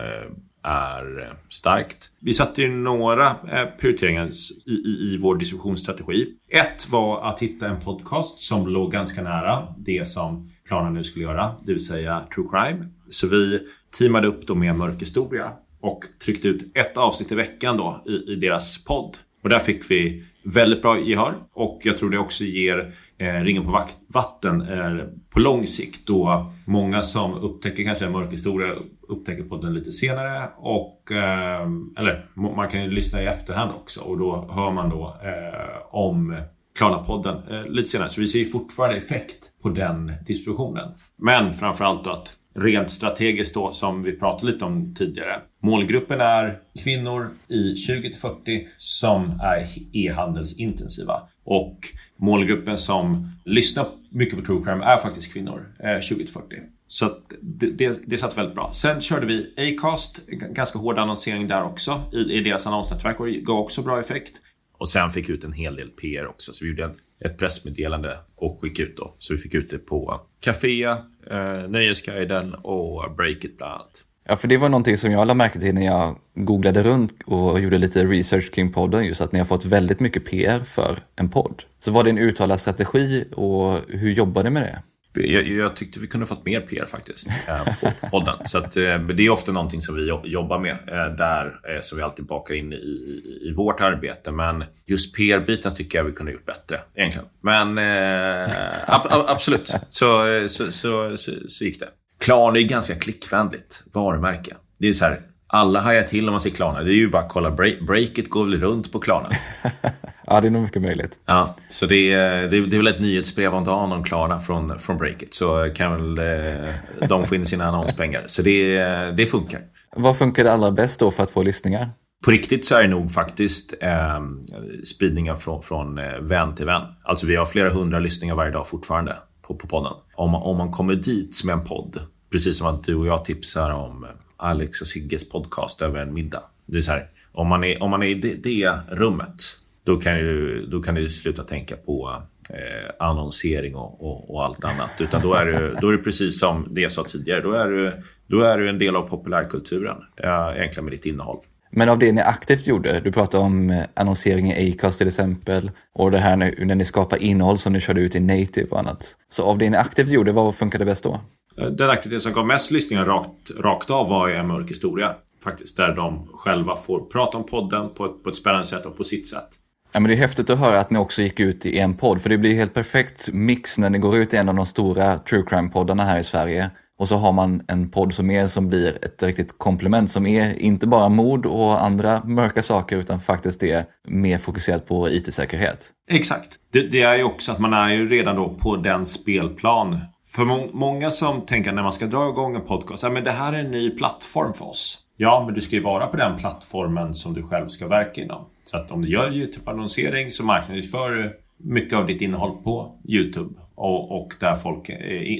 är starkt. Vi satte ju några eh, prioriteringar i, i, i vår distributionsstrategi. Ett var att hitta en podcast som låg ganska nära det som Klarna nu skulle göra, det vill säga true crime. Så vi teamade upp då med Mörk historia och tryckte ut ett avsnitt i veckan då i, i deras podd. Och där fick vi väldigt bra gehör och jag tror det också ger eh, ringen på vatten eh, på lång sikt då många som upptäcker kanske en mörk historia upptäcker podden lite senare och eh, eller man kan ju lyssna i efterhand också och då hör man då eh, om Klarna-podden eh, lite senare. Så vi ser fortfarande effekt på den distributionen. Men framförallt då att rent strategiskt då som vi pratade lite om tidigare. Målgruppen är kvinnor i 20 40 som är e-handelsintensiva och målgruppen som lyssnar mycket på true crime är faktiskt kvinnor, eh, 20 40. Så det, det, det satt väldigt bra. Sen körde vi Acast, ganska hård annonsering där också i, i deras annonsnätverk och det gav också bra effekt. Och sen fick vi ut en hel del PR också. Så vi gjorde ett pressmeddelande och skicka ut då. Så vi fick ut det på Café, eh, Nöjesguiden och Breakit bland annat. Ja, för det var någonting som jag lade märke till när jag googlade runt och gjorde lite research kring podden, just att ni har fått väldigt mycket PR för en podd. Så var det en uttalad strategi och hur jobbar ni med det? Jag, jag, tyckte vi kunde fått mer PR faktiskt eh, på podden. Så att, eh, det är ofta någonting som vi jobbar med eh, där, eh, som vi alltid bakar in i, i, i vårt arbete. Men just PR-biten tycker jag vi kunde gjort bättre egentligen. Men eh, ab, ab, absolut, så, eh, så, så, så, så gick det. Klarna är ganska klickvänligt varumärke. Det är så här, alla hajar till om man ser Klarna. Det är ju bara att kolla. Break, Breakit går väl runt på Klarna. ja, det är nog mycket möjligt. Ja, så det är, det är, det är väl ett nyhetsbrev om dagen om Klarna från, från Breakit. Så kan väl eh, de få in sina annonspengar. Så det, det funkar. Vad funkar det allra bäst då för att få lyssningar? På riktigt så är det nog faktiskt eh, spridningen från, från eh, vän till vän. Alltså vi har flera hundra lyssningar varje dag fortfarande på, på podden. Om om man kommer dit med en podd, precis som att du och jag tipsar om Alex och Sigges podcast över en middag. Det är så här, om man är, om man är i det, det rummet, då kan, du, då kan du sluta tänka på eh, annonsering och, och, och, allt annat. Utan då är, du, då är du precis som det jag sa tidigare. Då är du, då är du en del av populärkulturen, eh, egentligen med ditt innehåll. Men av det ni aktivt gjorde, du pratade om eh, annonsering i Acast till exempel och det här när, när ni skapar innehåll som ni körde ut i native och annat. Så av det ni aktivt gjorde, vad funkade bäst då? Eh, den aktivitet som gav mest lyssningar rakt, rakt av var En mörk historia. Faktiskt, där de själva får prata om podden på ett, på ett spännande sätt och på sitt sätt. Ja, men det är häftigt att höra att ni också gick ut i en podd, för det blir helt perfekt mix när ni går ut i en av de stora true crime-poddarna här i Sverige. Och så har man en podd som är som blir ett riktigt komplement som är inte bara mord och andra mörka saker utan faktiskt är mer fokuserat på IT-säkerhet. Exakt. Det, det, är ju också att man är ju redan då på den spelplan för må många som tänker när man ska dra igång en podcast, att det här är en ny plattform för oss. Ja, men du ska ju vara på den plattformen som du själv ska verka inom. Så att om du gör YouTube-annonsering så marknadsför du mycket av ditt innehåll på YouTube. Och, och där folk...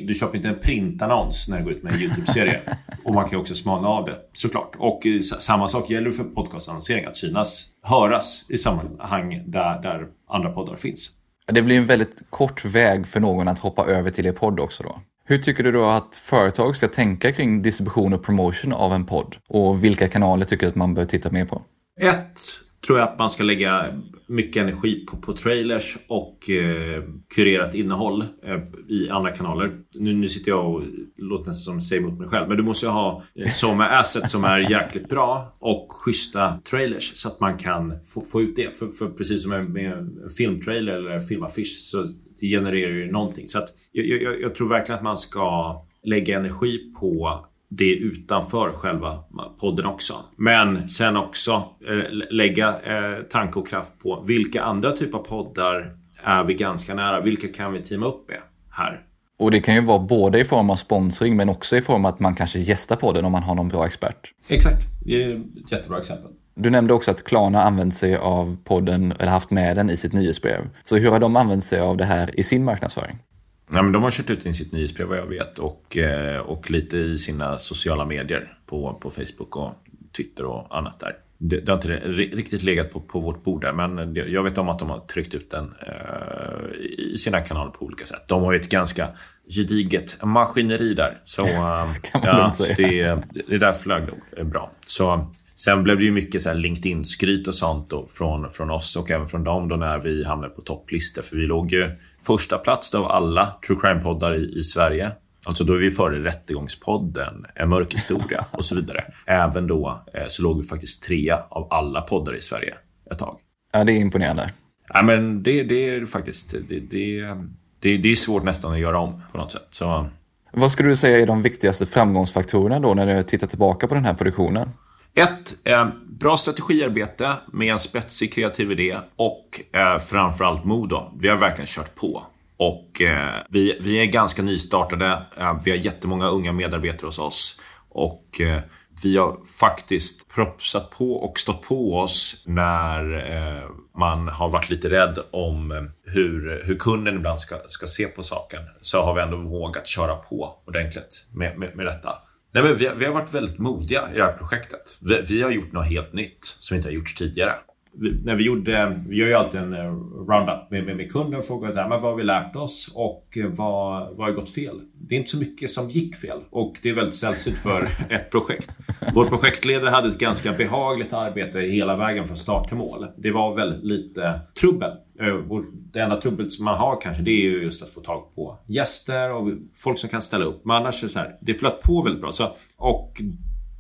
Du köper inte en printannons när du går ut med en YouTube-serie. och man kan också smala av det såklart. Och samma sak gäller för podcastannonsering. Att synas, höras i sammanhang där, där andra poddar finns. Det blir en väldigt kort väg för någon att hoppa över till er podd också då. Hur tycker du då att företag ska tänka kring distribution och promotion av en podd? Och vilka kanaler tycker du att man bör titta mer på? Ett, tror jag att man ska lägga mycket energi på, på trailers och eh, kurerat innehåll eh, i andra kanaler. Nu, nu sitter jag och låter nästan som säger mot mig själv. Men du måste ju ha eh, som asset som är jäkligt bra och schyssta trailers så att man kan få, få ut det. För, för precis som med, med en filmtrailer eller filmaffisch så det genererar ju någonting. Så att jag, jag, jag tror verkligen att man ska lägga energi på det utanför själva podden också. Men sen också eh, lägga eh, tanke och kraft på vilka andra typer av poddar är vi ganska nära? Vilka kan vi teama upp med här? Och det kan ju vara både i form av sponsring men också i form av att man kanske gästar podden om man har någon bra expert. Exakt, det är ett jättebra exempel. Du nämnde också att Klarna använt sig av podden, eller haft med den i sitt nyhetsbrev. Så hur har de använt sig av det här i sin marknadsföring? Ja, men de har kört ut i sitt nyhetsbrev vad jag vet och, eh, och lite i sina sociala medier på, på Facebook och Twitter och annat där. Det, det har inte riktigt legat på, på vårt bord där, men jag vet om att de har tryckt ut den eh, i sina kanaler på olika sätt. De har ju ett ganska gediget maskineri där. Så, eh, ja, så det, det är därför flög det bra. Så Sen blev det ju mycket LinkedIn-skryt och sånt då, från, från oss och även från dem då när vi hamnade på topplistor. För vi låg ju första plats av alla true crime-poddar i, i Sverige. Alltså då är vi före Rättegångspodden, En mörk historia och så vidare. Även då eh, så låg vi faktiskt trea av alla poddar i Sverige ett tag. Ja, det är imponerande. Ja, men det, det är faktiskt... Det, det, det, det är svårt nästan att göra om på något sätt. Så, Vad skulle du säga är de viktigaste framgångsfaktorerna då när du tittar tillbaka på den här produktionen? Ett, eh, bra strategiarbete med en spetsig kreativ idé och eh, framförallt mod. Då. Vi har verkligen kört på. Och eh, vi, vi är ganska nystartade. Eh, vi har jättemånga unga medarbetare hos oss. Och eh, vi har faktiskt propsat på och stått på oss när eh, man har varit lite rädd om eh, hur, hur kunden ibland ska, ska se på saken. Så har vi ändå vågat köra på ordentligt med, med, med detta. Nej, men vi, vi har varit väldigt modiga i det här projektet. Vi, vi har gjort något helt nytt som inte har gjorts tidigare. Vi, när vi, gjorde, vi gör ju alltid en uh, roundup med, med, med kunden och frågar här, men vad har vi lärt oss och uh, vad, vad har gått fel? Det är inte så mycket som gick fel och det är väldigt sällsynt för ett projekt. Vår projektledare hade ett ganska behagligt arbete hela vägen från start till mål. Det var väldigt lite trubbel. Uh, det enda trubbel som man har kanske det är ju just att få tag på gäster och folk som kan ställa upp. Men annars är det så här, det flöt på väldigt bra. Så, och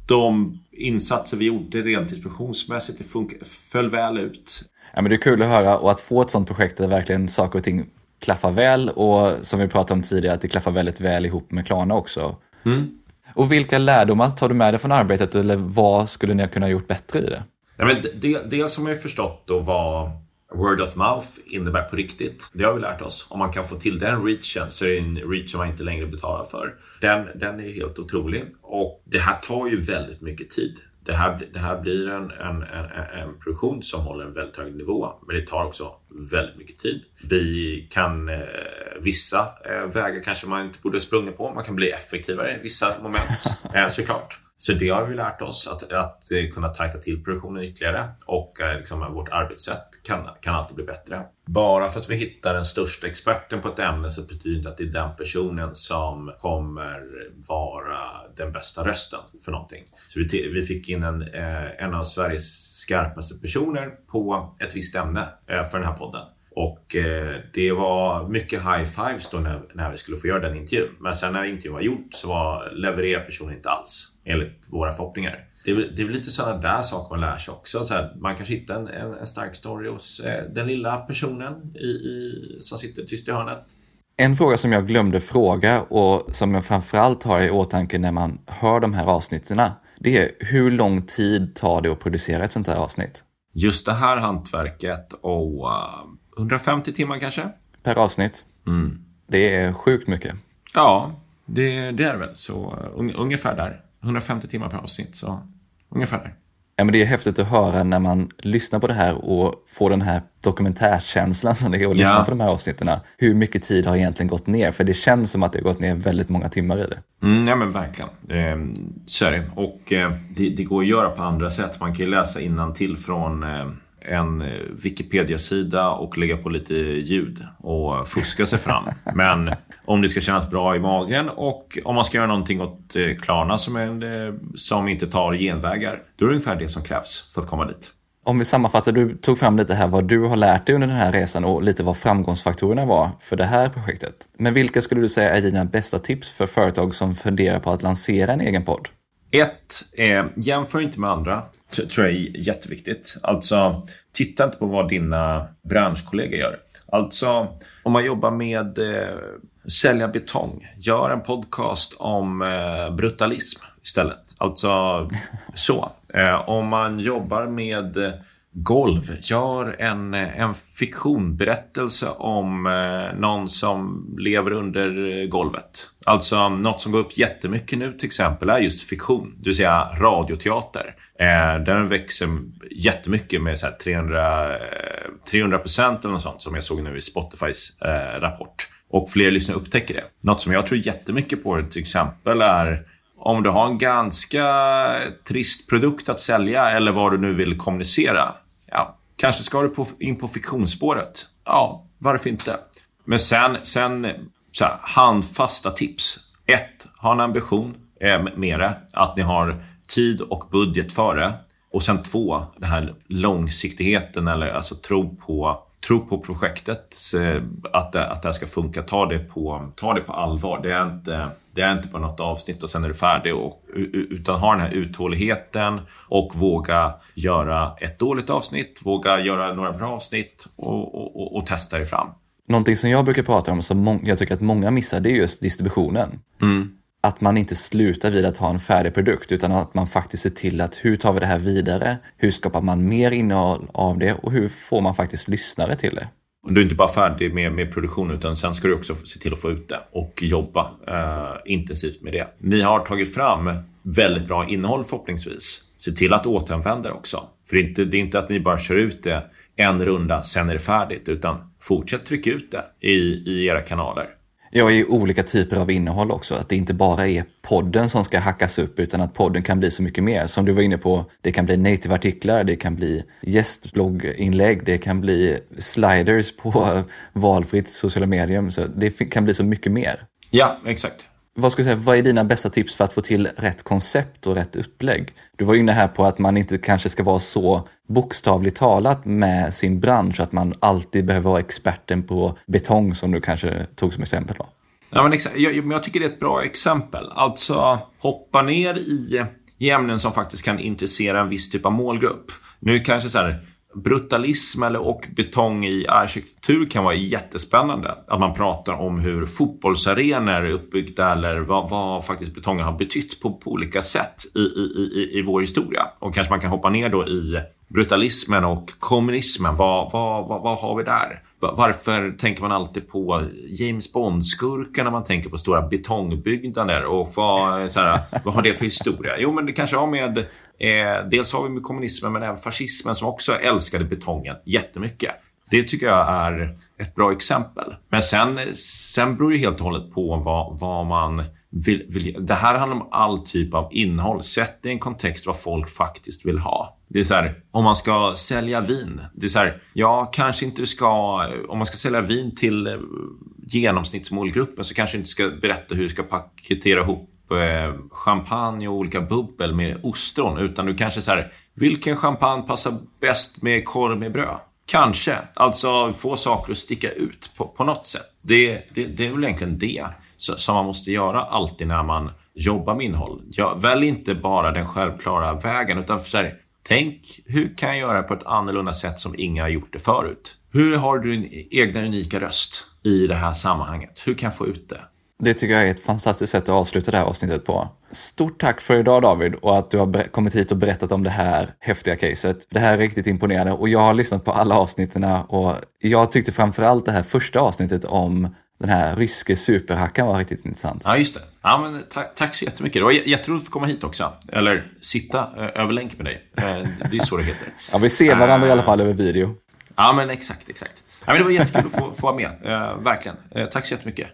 de insatser vi gjorde rent inspektionsmässigt, det funkar, föll väl ut. Ja, men det är kul att höra och att få ett sånt projekt där verkligen saker och ting klaffar väl och som vi pratade om tidigare, att det klaffar väldigt väl ihop med Klarna också. Mm. Och vilka lärdomar tar du med dig från arbetet eller vad skulle ni ha kunnat gjort bättre i det? Ja, men det, det som jag förstått då var word of mouth innebär på riktigt. Det har vi lärt oss. Om man kan få till den reachen så är det en reach som man inte längre betalar för. Den, den är helt otrolig. Och det här tar ju väldigt mycket tid. Det här, det här blir en, en, en, en produktion som håller en väldigt hög nivå, men det tar också väldigt mycket tid. Vi kan, eh, vissa eh, vägar kanske man inte borde sprungit på. Man kan bli effektivare i vissa moment, eh, såklart. Så det har vi lärt oss, att, att eh, kunna tajta till produktionen ytterligare och eh, liksom, vårt arbetssätt kan, kan alltid bli bättre. Bara för att vi hittar den största experten på ett ämne så betyder det inte att det är den personen som kommer vara den bästa rösten för någonting. Så vi, vi fick in en, eh, en av Sveriges skarpaste personer på ett visst ämne eh, för den här podden. Och eh, det var mycket high fives då när, när vi skulle få göra den intervjun. Men sen när intervjun var gjord så var, levererade personen inte alls enligt våra förhoppningar. Det är, det är lite sådana där saker man lär sig också. Så här, man kanske hittar en, en, en, stark story hos eh, den lilla personen i, i, som sitter tyst i hörnet. En fråga som jag glömde fråga och som jag framförallt har i åtanke när man hör de här avsnitten. Det är hur lång tid tar det att producera ett sånt här avsnitt? Just det här hantverket och uh, 150 timmar kanske? Per avsnitt? Mm. Det är sjukt mycket. Ja, det, det är det väl. Så un, ungefär där. 150 timmar per avsnitt, så ungefär där. Ja, men det är häftigt att höra när man lyssnar på det här och får den här dokumentärkänslan som det är att lyssna ja. på de här avsnitten. Hur mycket tid har egentligen gått ner? För det känns som att det har gått ner väldigt många timmar i det. Mm, ja, men verkligen. Eh, så är det. Och eh, det, det, går att göra på andra sätt. Man kan ju läsa till från eh, en Wikipedia-sida och lägga på lite ljud och fuska sig fram. Men om det ska kännas bra i magen och om man ska göra någonting åt eh, Klarna som, är, eh, som inte tar genvägar, då är det ungefär det som krävs för att komma dit. Om vi sammanfattar, du tog fram lite här vad du har lärt dig under den här resan och lite vad framgångsfaktorerna var för det här projektet. Men vilka skulle du säga är dina bästa tips för företag som funderar på att lansera en egen podd? Ett, eh, jämför inte med andra. Tror jag är jätteviktigt. Alltså, titta inte på vad dina branschkollegor gör. Alltså, om man jobbar med eh, sälja betong, gör en podcast om eh, brutalism istället. Alltså, så. Eh, om man jobbar med eh, golv, gör en, en fiktionberättelse om eh, någon som lever under golvet. Alltså något som går upp jättemycket nu till exempel är just fiktion, det vill säga radioteater. Eh, den växer jättemycket med så 300, 300 eh, procent eller något sånt som jag såg nu i Spotifys eh, rapport. Och fler lyssnare upptäcker det. Något som jag tror jättemycket på till exempel är om du har en ganska trist produkt att sälja eller vad du nu vill kommunicera. Ja, kanske ska du in på fiktionsspåret. Ja, varför inte? Men sen, sen så här, handfasta tips. Ett, ha en ambition eh, med det. Att ni har tid och budget för det. Och sen två, den här långsiktigheten eller alltså tro på tro på projektet, att det, att det här ska funka. Ta det, på, ta det på allvar. Det är inte, det är inte bara något avsnitt och sen är du färdig. Och, utan ha den här uthålligheten och våga göra ett dåligt avsnitt, våga göra några bra avsnitt och, och, och, och testa dig fram. Någonting som jag brukar prata om som jag tycker att många missar, det är just distributionen. Mm att man inte slutar vid att ha en färdig produkt utan att man faktiskt ser till att hur tar vi det här vidare? Hur skapar man mer innehåll av det och hur får man faktiskt lyssnare till det? Du är inte bara färdig med, med produktionen utan sen ska du också se till att få ut det och jobba eh, intensivt med det. Ni har tagit fram väldigt bra innehåll förhoppningsvis. Se till att återanvända det också. För det är, inte, det är inte att ni bara kör ut det en runda, sen är det färdigt. Utan fortsätt trycka ut det i, i era kanaler. Ja, i olika typer av innehåll också. Att det inte bara är podden som ska hackas upp utan att podden kan bli så mycket mer. Som du var inne på, det kan bli native-artiklar, det kan bli gästblogginlägg, det kan bli sliders på valfritt sociala medier. Så det kan bli så mycket mer. Ja, exakt. Vad, ska säga, vad är dina bästa tips för att få till rätt koncept och rätt upplägg? Du var inne här på att man inte kanske ska vara så bokstavligt talat med sin bransch, att man alltid behöver vara experten på betong som du kanske tog som exempel. Då. Ja, men. Jag, jag tycker det är ett bra exempel. Alltså, hoppa ner i, i ämnen som faktiskt kan intressera en viss typ av målgrupp. Nu kanske så här, brutalism eller och betong i arkitektur kan vara jättespännande. Att man pratar om hur fotbollsarenor är uppbyggda eller vad, vad faktiskt betongen har betytt på, på olika sätt i, i, i, i vår historia. Och kanske man kan hoppa ner då i brutalismen och kommunismen. Vad, vad, vad, vad har vi där? Varför tänker man alltid på James Bond-skurkar när man tänker på stora betongbyggnader? Och vad, så här, vad har det för historia? Jo, men det kanske har med... Eh, dels har vi med kommunismen, men även fascismen som också älskade betongen jättemycket. Det tycker jag är ett bra exempel. Men sen, sen beror det helt och hållet på vad, vad man vill, vill, Det här handlar om all typ av innehåll. Sätt det i en kontext vad folk faktiskt vill ha. Det är så här, om man ska sälja vin. Det är så här, ja, kanske inte ska... Om man ska sälja vin till eh, genomsnittsmålgruppen så kanske inte ska berätta hur du ska paketera ihop Eh, champagne och olika bubbel med ostron. Utan du kanske så här, vilken champagne passar bäst med korv med bröd? Kanske. Alltså få saker att sticka ut på, på något sätt. Det, det, det är väl egentligen det som man måste göra alltid när man jobbar med innehåll. Ja, välj inte bara den självklara vägen utan så här, tänk hur kan jag göra det på ett annorlunda sätt som inga har gjort det förut? Hur har du din egna unika röst i det här sammanhanget? Hur kan jag få ut det? Det tycker jag är ett fantastiskt sätt att avsluta det här avsnittet på. Stort tack för idag David och att du har kommit hit och berättat om det här häftiga caset. Det här är riktigt imponerande och jag har lyssnat på alla avsnitten och jag tyckte framförallt det här första avsnittet om den här ryske superhackaren var riktigt intressant. Ja, just det. Ja, men tack, tack så jättemycket. Det var jätteroligt att få komma hit också. Eller sitta eh, över länk med dig. Eh, det är så det heter. ja, vi ser varandra i alla fall över video. Ja, men exakt, exakt. Ja, men det var jättekul att få, få vara med. Uh, verkligen. Uh, tack så jättemycket.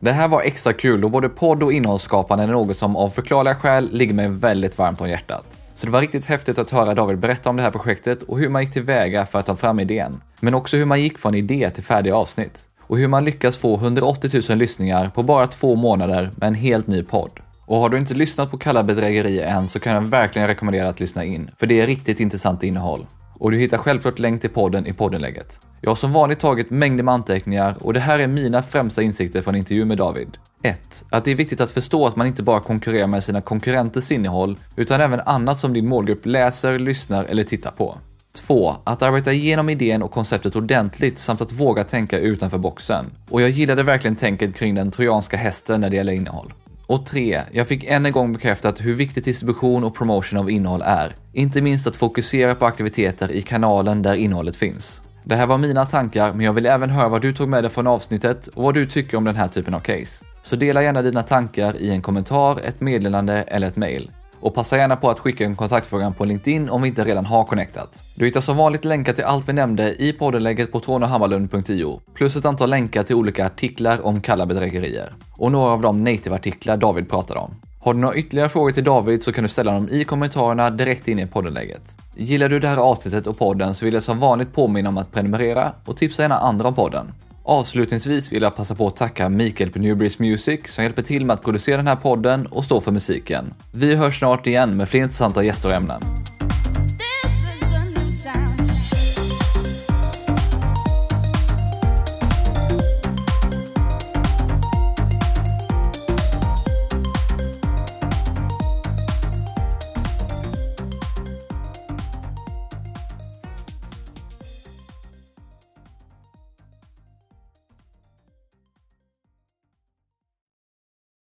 Det här var extra kul och både podd och innehållsskapande är något som av förklarliga skäl ligger mig väldigt varmt om hjärtat. Så det var riktigt häftigt att höra David berätta om det här projektet och hur man gick tillväga för att ta fram idén. Men också hur man gick från idé till färdiga avsnitt och hur man lyckas få 180 000 lyssningar på bara två månader med en helt ny podd. Och har du inte lyssnat på Kalla bedrägerier än så kan jag verkligen rekommendera att lyssna in, för det är riktigt intressant innehåll. Och du hittar självklart länk till podden i poddenlägget. Jag har som vanligt tagit mängder med anteckningar och det här är mina främsta insikter från intervjun med David. 1. Att det är viktigt att förstå att man inte bara konkurrerar med sina konkurrenters innehåll, utan även annat som din målgrupp läser, lyssnar eller tittar på. 2. Att arbeta igenom idén och konceptet ordentligt samt att våga tänka utanför boxen. Och jag gillade verkligen tänket kring den trojanska hästen när det gäller innehåll. Och 3. Jag fick än en gång bekräftat hur viktigt distribution och promotion av innehåll är. Inte minst att fokusera på aktiviteter i kanalen där innehållet finns. Det här var mina tankar, men jag vill även höra vad du tog med dig från avsnittet och vad du tycker om den här typen av case. Så dela gärna dina tankar i en kommentar, ett meddelande eller ett mail. Och passa gärna på att skicka en kontaktfråga på LinkedIn om vi inte redan har connectat. Du hittar som vanligt länkar till allt vi nämnde i poddenlägget på tronohammarlund.io plus ett antal länkar till olika artiklar om kalla bedrägerier. Och några av de native-artiklar David pratade om. Har du några ytterligare frågor till David så kan du ställa dem i kommentarerna direkt in i poddenlägget. Gillar du det här avsnittet och podden så vill jag som vanligt påminna om att prenumerera och tipsa gärna andra om podden. Avslutningsvis vill jag passa på att tacka Mikael på Newbreeze Music som hjälper till med att producera den här podden och stå för musiken. Vi hörs snart igen med fler intressanta gäster och ämnen.